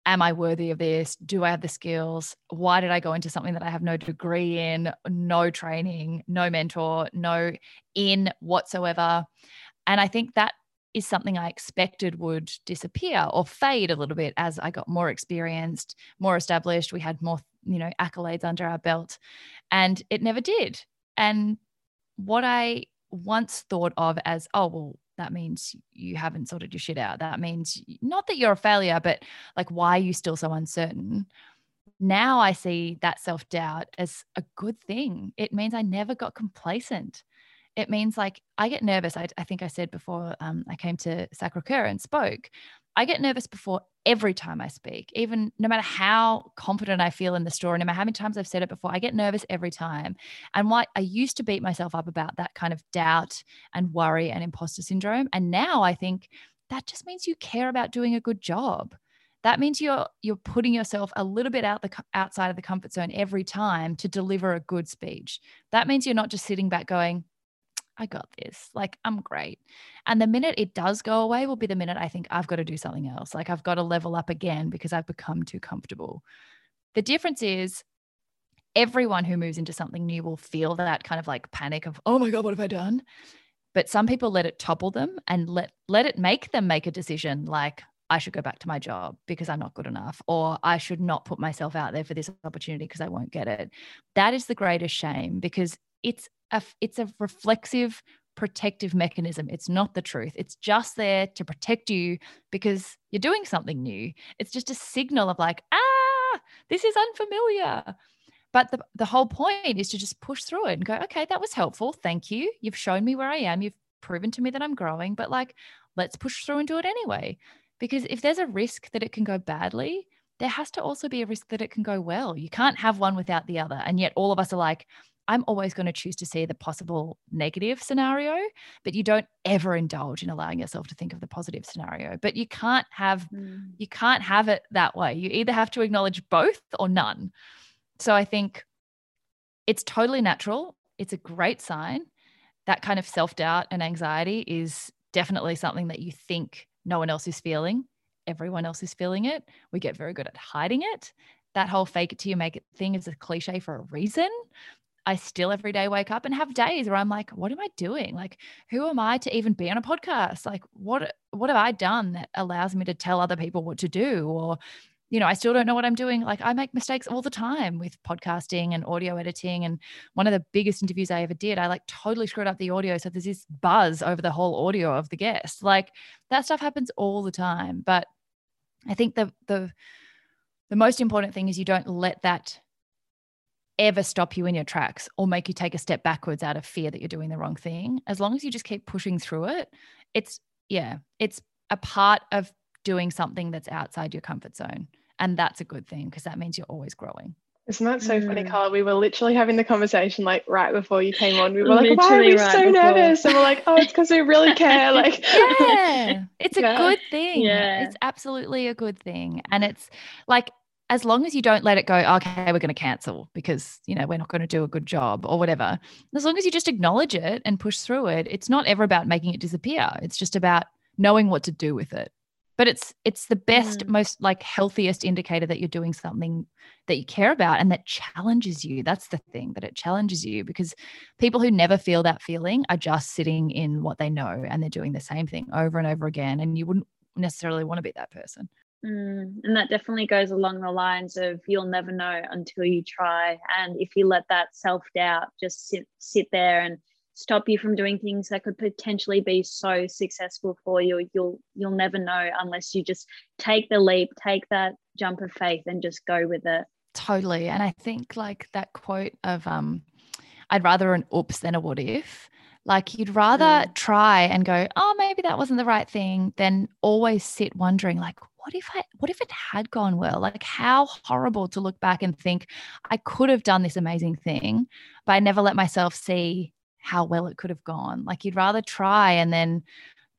Am I worthy of this? Do I have the skills? Why did I go into something that I have no degree in, no training, no mentor, no in whatsoever? And I think that is something I expected would disappear or fade a little bit as I got more experienced, more established. We had more, you know, accolades under our belt, and it never did. And what I once thought of as, oh, well, that means you haven't sorted your shit out. That means not that you're a failure, but like, why are you still so uncertain? Now I see that self doubt as a good thing. It means I never got complacent. It means like I get nervous. I, I think I said before um, I came to Sacre Coeur and spoke, I get nervous before every time I speak, even no matter how confident I feel in the story, no matter how many times I've said it before, I get nervous every time. And what I used to beat myself up about that kind of doubt and worry and imposter syndrome. And now I think that just means you care about doing a good job. that means you're you're putting yourself a little bit out the outside of the comfort zone every time to deliver a good speech that means you're not just sitting back going I got this. Like, I'm great. And the minute it does go away will be the minute I think I've got to do something else. Like, I've got to level up again because I've become too comfortable. The difference is everyone who moves into something new will feel that kind of like panic of, oh my God, what have I done? But some people let it topple them and let let it make them make a decision like, I should go back to my job because I'm not good enough, or I should not put myself out there for this opportunity because I won't get it. That is the greatest shame because it's a it's a reflexive protective mechanism. It's not the truth. It's just there to protect you because you're doing something new. It's just a signal of like, ah, this is unfamiliar. But the, the whole point is to just push through it and go, okay, that was helpful. Thank you. You've shown me where I am. You've proven to me that I'm growing, but like, let's push through and do it anyway. Because if there's a risk that it can go badly, there has to also be a risk that it can go well. You can't have one without the other. And yet all of us are like, I'm always going to choose to see the possible negative scenario, but you don't ever indulge in allowing yourself to think of the positive scenario. But you can't have mm. you can't have it that way. You either have to acknowledge both or none. So I think it's totally natural. It's a great sign. That kind of self-doubt and anxiety is definitely something that you think no one else is feeling. Everyone else is feeling it. We get very good at hiding it. That whole fake it till you make it thing is a cliche for a reason. I still every day wake up and have days where I'm like, what am I doing? Like, who am I to even be on a podcast? Like, what what have I done that allows me to tell other people what to do? Or, you know, I still don't know what I'm doing. Like, I make mistakes all the time with podcasting and audio editing. And one of the biggest interviews I ever did, I like totally screwed up the audio. So there's this buzz over the whole audio of the guest. Like that stuff happens all the time. But I think the the the most important thing is you don't let that ever stop you in your tracks or make you take a step backwards out of fear that you're doing the wrong thing. As long as you just keep pushing through it, it's, yeah, it's a part of doing something that's outside your comfort zone. And that's a good thing because that means you're always growing. Isn't that so mm. funny, Carla? We were literally having the conversation like right before you came on. We were like, why are we right so before. nervous? And we're like, oh, it's because we really care. (laughs) Like, yeah, (laughs) it's a yeah. good thing. Yeah, it's absolutely a good thing. And it's like as long as you don't let it go, okay, we're going to cancel because, you know, we're not going to do a good job or whatever. As long as you just acknowledge it and push through it, it's not ever about making it disappear. It's just about knowing what to do with it. But it's it's the best, mm. most like healthiest indicator that you're doing something that you care about and that challenges you. That's the thing that it challenges you because people who never feel that feeling are just sitting in what they know and they're doing the same thing over and over again. And you wouldn't necessarily want to be that person. Mm, and that definitely goes along the lines of you'll never know until you try. And if you let that self doubt just sit sit there and stop you from doing things that could potentially be so successful for you, you'll you'll never know unless you just take the leap, take that jump of faith, and just go with it. Totally. And I think like that quote of um, I'd rather an oops than a what if. Like you'd rather mm. try and go, oh, maybe that wasn't the right thing, than always sit wondering, like, what if I what if it had gone well? Like how horrible to look back and think I could have done this amazing thing, but I never let myself see how well it could have gone. Like you'd rather try and then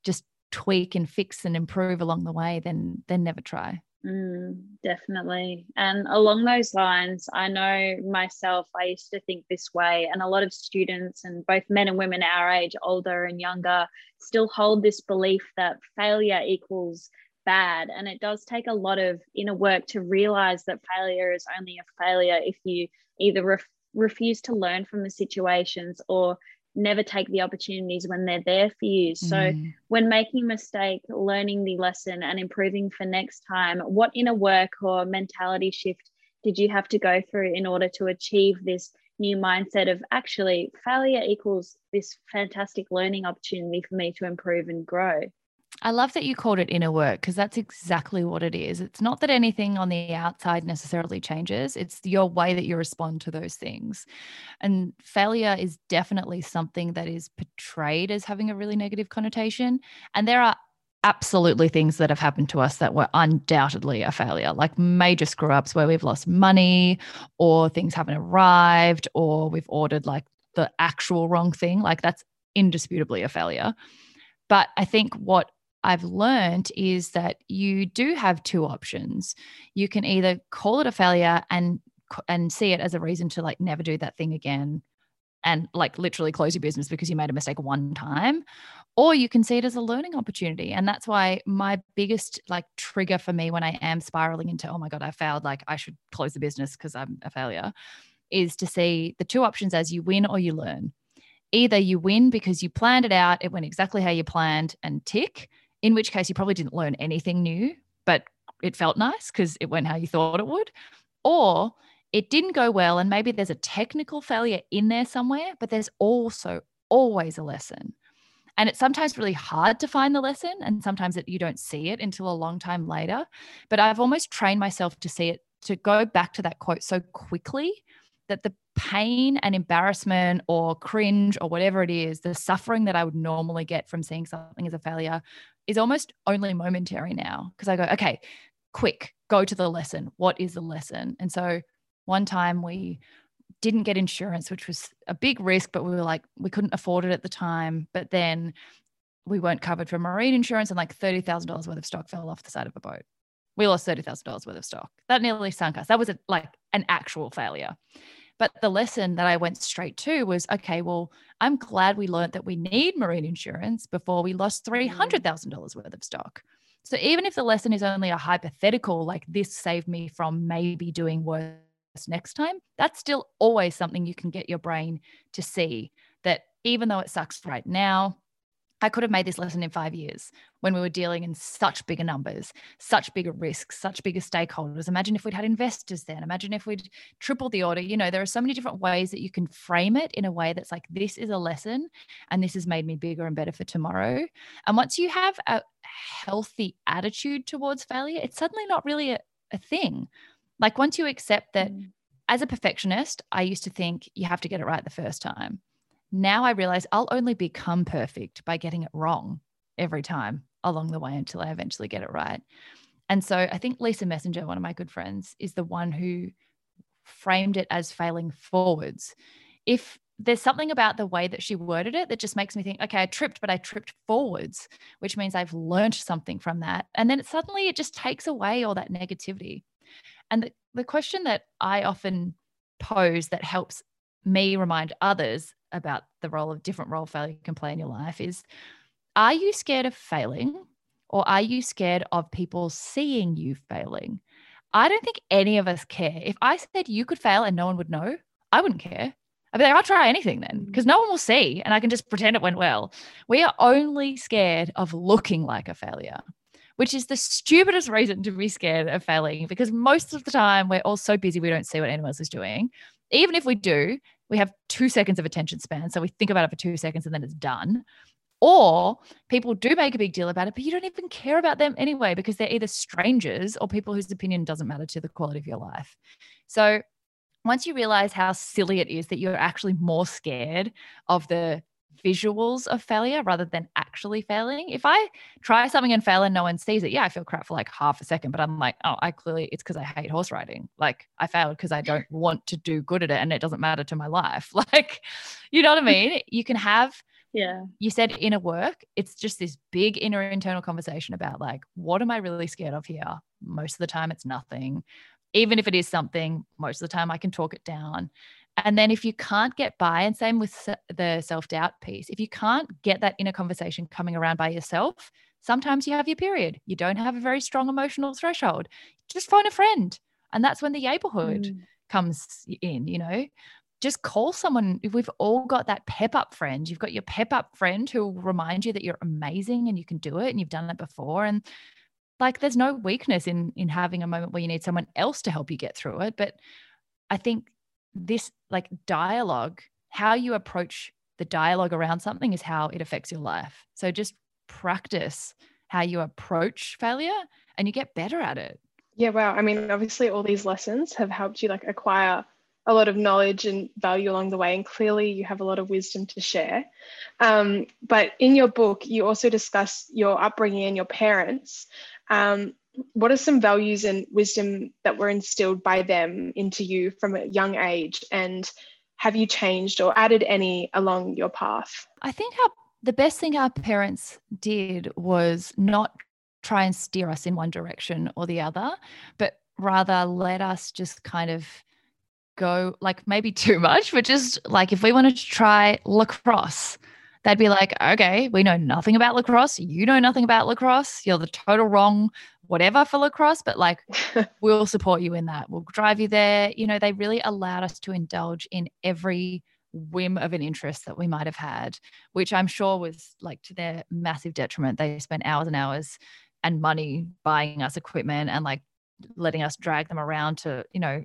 just tweak and fix and improve along the way than than never try. Mm, definitely. And along those lines, I know myself, I used to think this way, and a lot of students, and both men and women our age, older and younger, still hold this belief that failure equals bad. And it does take a lot of inner work to realize that failure is only a failure if you either ref- refuse to learn from the situations or never take the opportunities when they're there for you. So, mm. when making a mistake, learning the lesson and improving for next time, what inner work or mentality shift did you have to go through in order to achieve this new mindset of actually failure equals this fantastic learning opportunity for me to improve and grow? I love that you called it inner work because that's exactly what it is. It's not that anything on the outside necessarily changes, it's your way that you respond to those things. And failure is definitely something that is portrayed as having a really negative connotation. And there are absolutely things that have happened to us that were undoubtedly a failure, like major screw ups where we've lost money or things haven't arrived or we've ordered like the actual wrong thing. Like that's indisputably a failure. But I think what I've learned is that you do have two options. You can either call it a failure and and see it as a reason to like never do that thing again and like literally close your business because you made a mistake one time or you can see it as a learning opportunity. And that's why my biggest like trigger for me when i am spiraling into oh my god i failed. Like i should close the business because i'm a failure is to see the two options as you win or you learn. Either you win because you planned it out it went exactly how you planned and tick in which case you probably didn't learn anything new, but it felt nice because it went how you thought it would. Or it didn't go well, and maybe there's a technical failure in there somewhere, but there's also always a lesson. And it's sometimes really hard to find the lesson, and sometimes it, you don't see it until a long time later. But I've almost trained myself to see it, to go back to that quote so quickly that the pain and embarrassment or cringe or whatever it is, the suffering that I would normally get from seeing something as a failure is almost only momentary now because I go, okay, quick, go to the lesson. What is the lesson? And so one time we didn't get insurance, which was a big risk, but we were like, we couldn't afford it at the time. But then we weren't covered for marine insurance and like $30,000 worth of stock fell off the side of a boat. We lost $30,000 worth of stock. That nearly sunk us. That was a, like an actual failure. But the lesson that I went straight to was okay, well, I'm glad we learned that we need marine insurance before we lost $300,000 mm. worth of stock. So even if the lesson is only a hypothetical, like this saved me from maybe doing worse next time, that's still always something you can get your brain to see that even though it sucks right now, I could have made this lesson in five years when we were dealing in such bigger numbers, such bigger risks, such bigger stakeholders. Imagine if we'd had investors then. Imagine if we'd tripled the order. You know, there are so many different ways that you can frame it in a way that's like, this is a lesson and this has made me bigger and better for tomorrow. And once you have a healthy attitude towards failure, it's suddenly not really a, a thing. Like once you accept that mm. as a perfectionist, I used to think you have to get it right the first time now I realize I'll only become perfect by getting it wrong every time along the way until I eventually get it right. And so I think Lisa Messenger, one of my good friends, is the one who framed it as failing forwards. If there's something about the way that she worded it that just makes me think, okay, I tripped, but I tripped forwards, which means I've learned something from that. And then it, suddenly it just takes away all that negativity. And the, the question that I often pose that helps me remind others about the role of different role failure can play in your life is are you scared of failing or are you scared of people seeing you failing? I don't think any of us care. If I said you could fail and no one would know, I wouldn't care. I'd be like, I'll try anything then because mm. no one will see and I can just pretend it went well. We are only scared of looking like a failure, which is the stupidest reason to be scared of failing because most of the time we're all so busy we don't see what anyone else is doing. Even if we do, we have two seconds of attention span. So we think about it for two seconds and then it's done. Or people do make a big deal about it, but you don't even care about them anyway because they're either strangers or people whose opinion doesn't matter to the quality of your life. So once you realize how silly it is that you're actually more scared of the visuals of failure rather than actually failing. If I try something and fail and no one sees it, yeah, I feel crap for like half a second, but I'm like, oh, I clearly it's because I hate horse riding. Like I failed because I don't want to do good at it and it doesn't matter to my life. (laughs) Like, you know what I mean? You can have yeah. You said inner work. It's just this big inner internal conversation about like, what am I really scared of here? Most of the time, it's nothing. Even if it is something, most of the time I can talk it down. And then if you can't get by, and same with the self doubt piece, if you can't get that inner conversation coming around by yourself, sometimes you have your period. You don't have a very strong emotional threshold. Just phone a friend. And that's when the neighborhood mm. comes in, you know. Just call someone. If we've all got that pep up friend, you've got your pep up friend who will remind you that you're amazing and you can do it and you've done it before. And like there's no weakness in in having a moment where you need someone else to help you get through it. But I think this like dialogue, how you approach the dialogue around something is how it affects your life. So just practice how you approach failure and you get better at it. Yeah, wow. I mean, obviously all these lessons have helped you like acquire a lot of knowledge and value along the way and clearly you have a lot of wisdom to share um, but in your book you also discuss your upbringing and your parents um, what are some values and wisdom that were instilled by them into you from a young age and have you changed or added any along your path i think our the best thing our parents did was not try and steer us in one direction or the other, but rather let us just kind of go like maybe too much, but just like if we wanted to try lacrosse, they'd be like, okay, we know nothing about lacrosse. You know nothing about lacrosse. You're the total wrong whatever for lacrosse, but like (laughs) we'll support you in that. We'll drive you there. You know, they really allowed us to indulge in every whim of an interest that we might have had, which I'm sure was like to their massive detriment. They spent hours and hours and money buying us equipment and like letting us drag them around to, you know,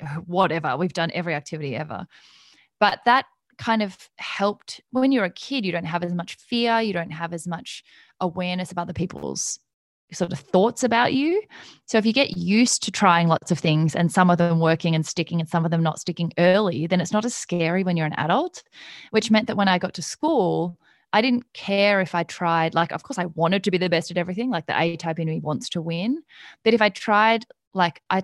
(sighs) whatever. We've done every activity ever. But that kind of helped when you're a kid, you don't have as much fear, you don't have as much awareness about the people's sort of thoughts about you. So if you get used to trying lots of things and some of them working and sticking and some of them not sticking early, then it's not as scary when you're an adult, which meant that when I got to school, I didn't care if I tried, like, of course, I wanted to be the best at everything, like the A type in me wants to win. But if I tried, like, I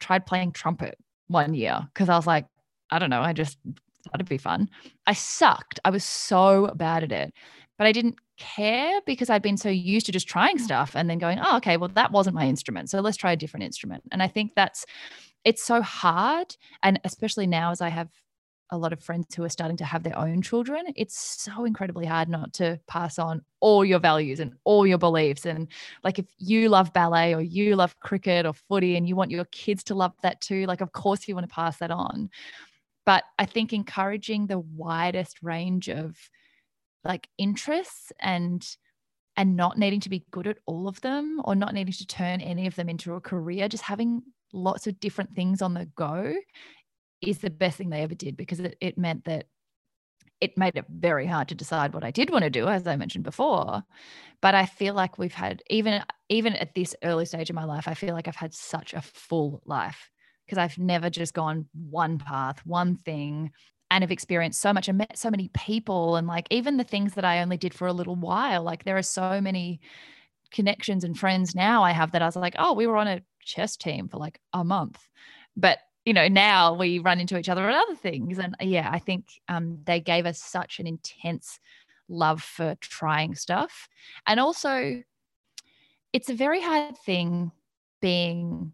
tried playing trumpet one year because I was like, I don't know, I just thought it'd be fun. I sucked. I was so bad at it, but I didn't care because I'd been so used to just trying stuff and then going, oh, okay, well, that wasn't my instrument. So let's try a different instrument. And I think that's, it's so hard. And especially now as I have a lot of friends who are starting to have their own children, it's so incredibly hard not to pass on all your values and all your beliefs. And like if you love ballet or you love cricket or footy and you want your kids to love that too, like of course you want to pass that on. But I think encouraging the widest range of like interests and and not needing to be good at all of them or not needing to turn any of them into a career, just having lots of different things on the go is the best thing they ever did because it, it meant that it made it very hard to decide what I did want to do, as I mentioned before. But I feel like we've had even even at this early stage of my life, I feel like I've had such a full life because I've never just gone one path, one thing, and have experienced so much and met so many people. And like even the things that I only did for a little while, like there are so many connections and friends now I have that I was like, oh, we were on a chess team for like a month. But you know, now we run into each other at other things. And yeah, I think um, they gave us such an intense love for trying stuff. And also, it's a very hard thing being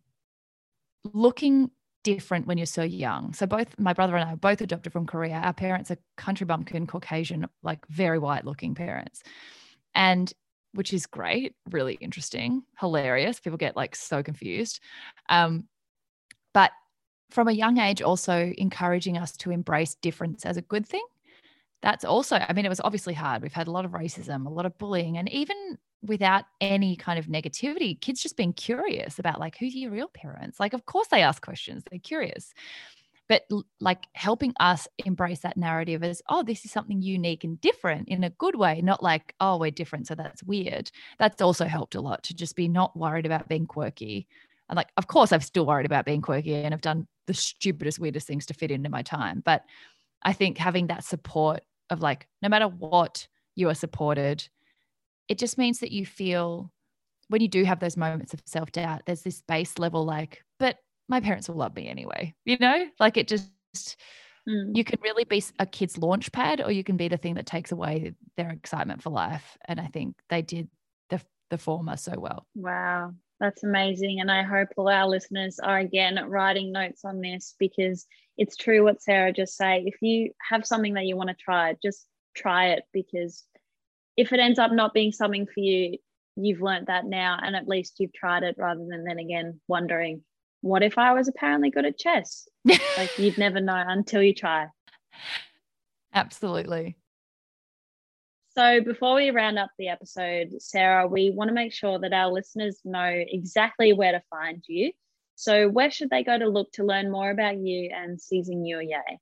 looking different when you're so young. So both my brother and I are both adopted from Korea. Our parents are country bumpkin, Caucasian, like very white looking parents. And which is great, really interesting, hilarious. People get like so confused. Um, but from a young age also encouraging us to embrace difference as a good thing that's also i mean it was obviously hard we've had a lot of racism a lot of bullying and even without any kind of negativity kids just being curious about like who's your real parents? Like of course they ask questions they're curious. But like helping us embrace that narrative as oh this is something unique and different in a good way not like oh we're different so that's weird. That's also helped a lot to just be not worried about being quirky. And like of course i've still worried about being quirky and i've done the stupidest weirdest things to fit into my time. But i think having that support of like no matter what you are supported it just means that you feel when you do have those moments of self-doubt there's this base level like but my parents will love me anyway (laughs) you know like it just mm. you can really be a kid's launch pad or you can be the thing that takes away their excitement for life and i think they did the the former so well wow that's amazing. And I hope all our listeners are again writing notes on this because it's true what Sarah just said. If you have something that you want to try, just try it because if it ends up not being something for you, you've learned that now and at least you've tried it rather than then again wondering, what if I was apparently good at chess? (laughs) like you'd never know until you try. Absolutely. So, before we round up the episode, Sarah, we want to make sure that our listeners know exactly where to find you. So, where should they go to look to learn more about you and seizing your yay?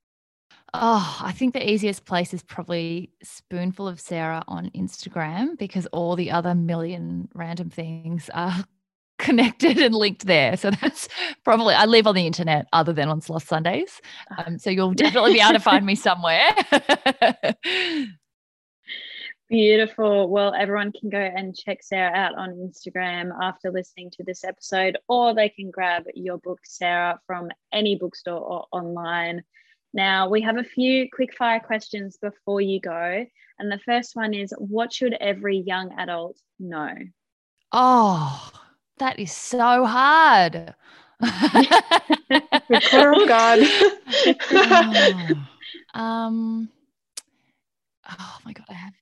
Oh, I think the easiest place is probably Spoonful of Sarah on Instagram because all the other million random things are (laughs) connected and linked there. So that's probably, I live on the internet other than on Sloth Sundays. Ah. Um, so you'll (laughs) definitely be able to find me somewhere. (laughs) Beautiful. Well, everyone can go and check Sarah out on Instagram after listening to this episode, or they can grab your book, Sarah, from any bookstore or online. Now, we have a few quick fire questions before you go. And the first one is what should every young adult know? Oh, that is so hard. oh God. (laughs) oh, um, oh my God, I have.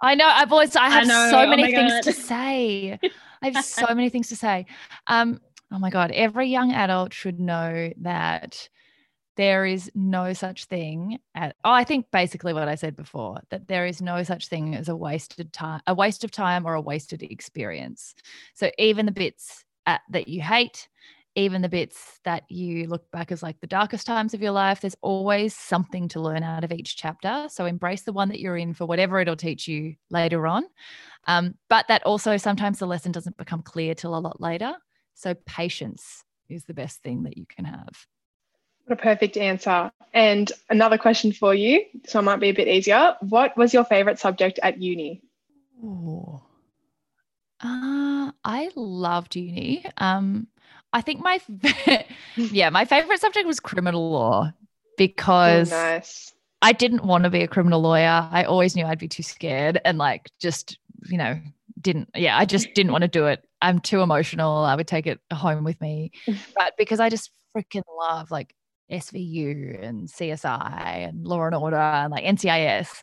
I know. I've always. I have I so oh many my things God. to say. I have so (laughs) many things to say. Um. Oh my God. Every young adult should know that there is no such thing at oh, I think basically what I said before that there is no such thing as a wasted time a waste of time or a wasted experience. So even the bits at, that you hate, even the bits that you look back as like the darkest times of your life, there's always something to learn out of each chapter. So embrace the one that you're in for whatever it'll teach you later on. Um, but that also sometimes the lesson doesn't become clear till a lot later. So patience is the best thing that you can have. What a perfect answer. And another question for you, so it might be a bit easier. What was your favorite subject at uni? Ooh. Uh, I loved uni. Um, I think my (laughs) yeah, my favorite subject was criminal law because Oh, nice. I didn't want to be a criminal lawyer. I always knew I'd be too scared and like just, you know, didn't yeah, I just didn't want to do it. I'm too emotional. I would take it home with me. (laughs) But because I just freaking love like SVU and CSI and Law and Order and like NCIS.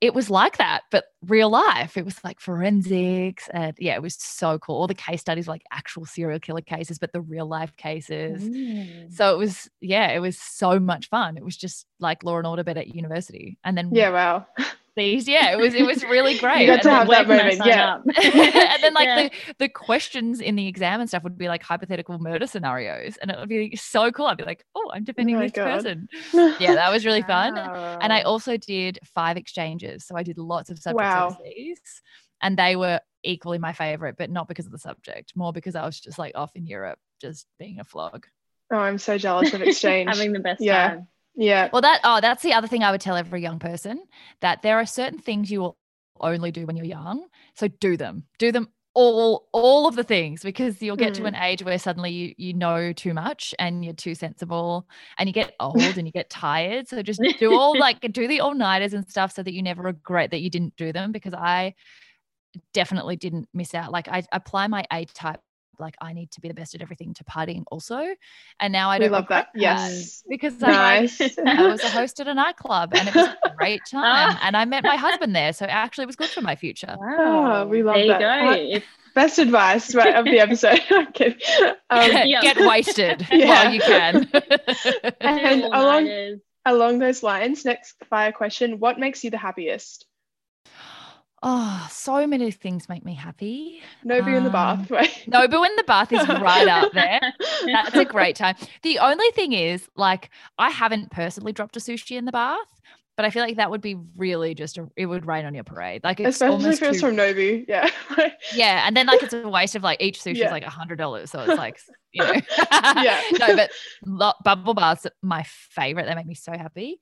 It was like that, but real life. It was like forensics. And yeah, it was so cool. All the case studies were like actual serial killer cases, but the real life cases. Mm. So it was, yeah, it was so much fun. It was just like Law and Order, but at university. And then Yeah, wow. (laughs) these, yeah, it was it was really (laughs) great. you got And to have that moment, yeah. (laughs) and then like Yeah. the, the questions in the exam and stuff would be like hypothetical murder scenarios and it would be so cool i'd be like oh i'm oh defending my this God. person (laughs) yeah that was really fun and i also did five exchanges so i did lots of subjects Wow. overseas and they were equally my favorite but not because of the subject more because i was just like off in europe just being a flog Oh, I'm so jealous of exchange. Having the best Yeah. time. Yeah. well that oh that's the other thing i would tell every young person that there are certain things you will only do when you're young. So do them. Do them all all of the things because you'll get to hmm. an age where suddenly you you know too much and you're too sensible and you get old and you get tired. So just do all (laughs) like do the all-nighters and stuff so that you never regret that you didn't do them because i definitely didn't miss out. Like i apply my a type like i need to be the best at everything to partying also and now i don't love that. regret Yes. because (laughs) I'm Nice. I was a host at a nightclub and it was a (laughs) great time. and I met my husband there. So actually, it was good for my future. Wow. (laughs) Oh, we love there you that. go. Best advice right, of the episode. I'm. Um, Yeah. Get wasted Yeah. while you can. And along- along those lines, next fire question What makes you the happiest? Oh, so many things make me happy. No beer in the Um, bath, right? No, but when the bath is right up there, that's a great (laughs) time. The only thing is, like, I haven't personally dropped a sushi in the bath, but I feel like that would be really just a, it would rain on your parade. Like, it's Especially almost if it's from Nobu. Yeah. (laughs) Yeah, and then like it's a waste of like each sushi Yeah. is like a hundred dollars, so it's like (laughs) you know. Yeah. no, but lo- bubble baths my favorite. They make me so happy.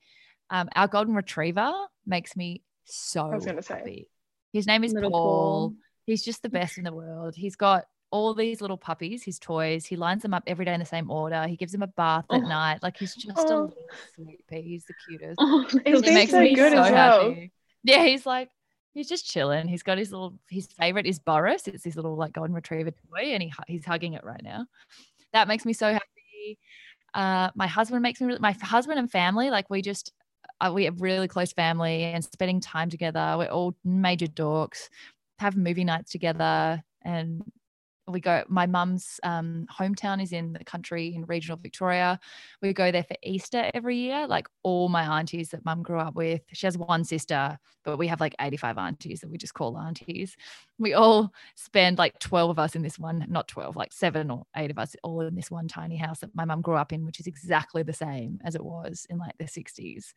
Um, our golden retriever makes me so I was gonna say. His name is Paul. Paul. He's just the (laughs) best in the world. He's got all these little puppies, his toys. He lines them up every day in the same order. He gives them a bath at Oh. night. Like he's just a Oh. little sweet pea. He's the cutest. Oh, He's It makes so me good so as well. happy. Yeah, he's like he's just chilling. He's got his little his favorite is Boris. It's his little like golden retriever toy, and he he's hugging it right now. That makes me so happy. Uh, my husband makes me really, my husband and family like we just we have really close family and spending time together. We're all major dorks. Have movie nights together and we go my mum's um, hometown is in the country in regional victoria we go there for easter every year like all my aunties that mum grew up with she has one sister but we have like 85 aunties that we just call aunties we all spend like 12 of us in this one not 12 like seven or eight of us all in this one tiny house that my mum grew up in which is exactly the same as it was in like the 60s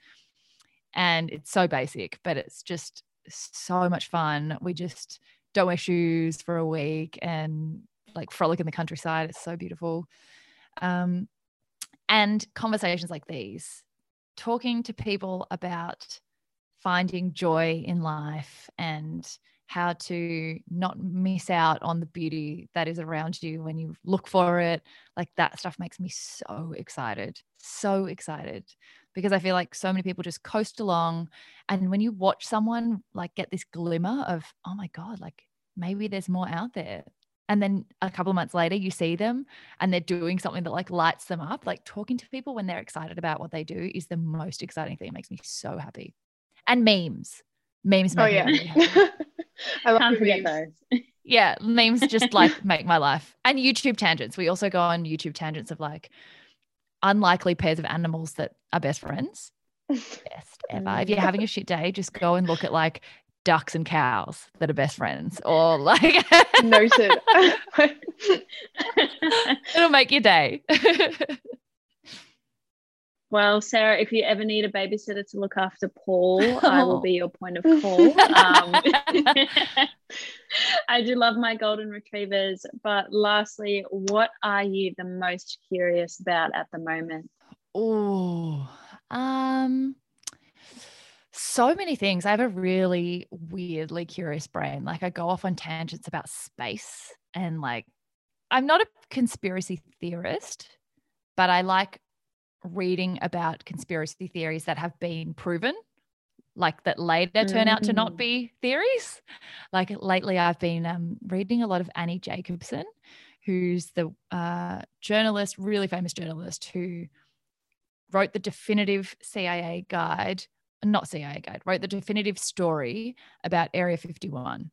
and it's so basic but it's just so much fun we just don't wear shoes for a week and like frolic in the countryside. It's so beautiful. Um, and conversations like these, talking to people about finding joy in life and how to not miss out on the beauty that is around you when you look for it. Like that stuff makes me so excited, so excited because I feel like so many people just coast along. And when you watch someone like get this glimmer of, oh my God, like maybe there's more out there. And then a couple of months later, you see them and they're doing something that like lights them up. Like talking to people when they're excited about what they do is the most exciting thing. It makes me so happy. And memes. Memes. Oh, yeah. (laughs) I can't forget those. (laughs) yeah, memes just like make my life. And YouTube tangents. We also go on YouTube tangents of like unlikely pairs of animals that are best friends. (laughs) Best ever. If you're having a shit day, just go and look at like ducks and cows that are best friends or (laughs) like noted. It'll make your day. Well, Sarah, if you ever need a babysitter to look after Paul, oh. I will be your point of call. (laughs) Um, (laughs) I do love my golden retrievers. But lastly, what are you the most curious about at the moment? Oh, um, so many things. I have a really weirdly curious brain. Like I go off on tangents about space and like I'm not a conspiracy theorist, but I like reading about conspiracy theories that have been proven like that later turn out to not mm. be theories like lately i've been um, reading a lot of annie jacobsen who's the uh, journalist really famous journalist who wrote the definitive cia guide not cia guide wrote the definitive story about area 51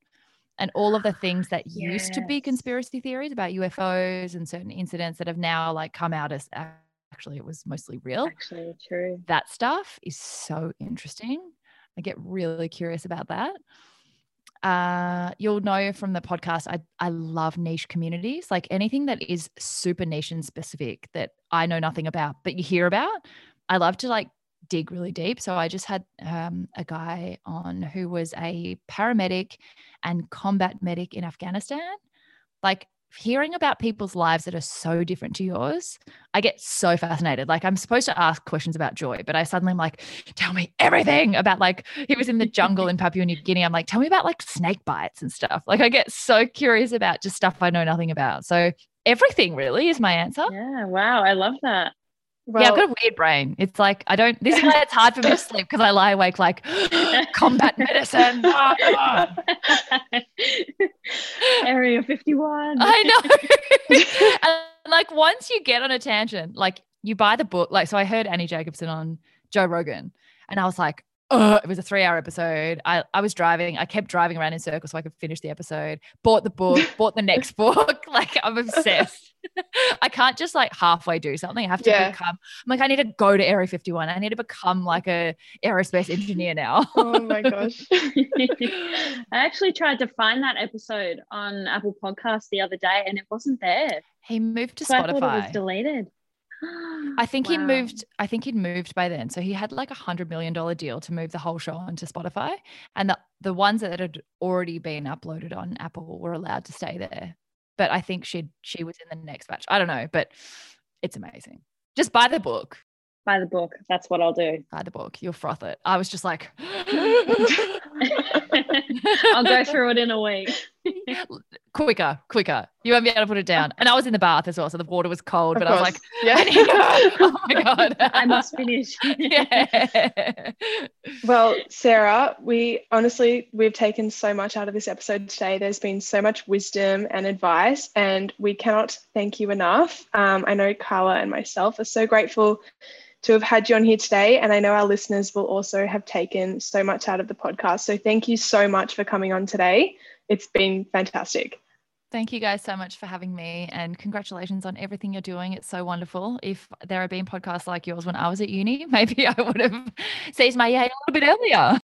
and all of the things that yes. used to be conspiracy theories about ufos and certain incidents that have now like come out as actually it was mostly real. Actually, true. That stuff is so interesting. I get really curious about that. Uh, you'll know from the podcast, I, I love niche communities, like anything that is super niche and specific that I know nothing about, but you hear about. I love to like dig really deep. So I just had um, a guy on who was a paramedic and combat medic in Afghanistan. Like hearing about people's lives that are so different to yours, I get so fascinated. Like I'm supposed to ask questions about joy, but I suddenly am like, tell me everything about like he was in the jungle in Papua New Guinea. I'm like, tell me about like snake bites and stuff. Like I get so curious about just stuff I know nothing about. So everything really is my answer. Yeah. Wow. I love that. Well, yeah, I've got a weird brain. It's like I don't. This is why it's hard for me to sleep because I lie awake like (gasps) combat medicine. (laughs) Area fifty one. I know. (laughs) and like once you get on a tangent, like you buy the book. Like so, I heard Annie Jacobsen on Joe Rogan, and I was like, it was a three hour episode. I, I was driving. I kept driving around in circles so I could finish the episode. Bought the book, (laughs) bought the next book. (laughs) Like I'm obsessed. (laughs) I can't just like halfway do something. I have to yeah. become I'm like, I need to go to Area 51. I need to become like a aerospace engineer now. oh my gosh. I actually tried to find that episode on Apple Podcasts the other day and it wasn't there. He moved to so Spotify. I thought it was deleted. I think wow. he'd moved. I think he'd moved by then. So he had like a hundred million dollar deal to move the whole show onto Spotify, and the the ones that had already been uploaded on Apple were allowed to stay there. But I think she she was in the next batch. I don't know, but it's amazing. Just buy the book. Buy the book. That's what I'll do. Buy the book. You'll froth it. I was just like, (laughs) (laughs) (laughs) I'll go through it in a week. (laughs) quicker, quicker. You won't be able to put it down. And I was in the bath as well, so the water was cold. Of but course. I was like, (laughs) yeah. oh my god, I must finish. yeah. Well, Sarah, we honestly we've taken so much out of this episode today. There's been so much wisdom and advice, and we cannot thank you enough. Um, I know Carla and myself are so grateful to have had you on here today. And I know our listeners will also have taken so much out of the podcast. So thank you so much for coming on today it's been fantastic. Thank you guys so much for having me and congratulations on everything you're doing. It's so wonderful. If there had been podcasts like yours when I was at uni, (laughs) maybe I would have (laughs) seized my yay a little bit earlier.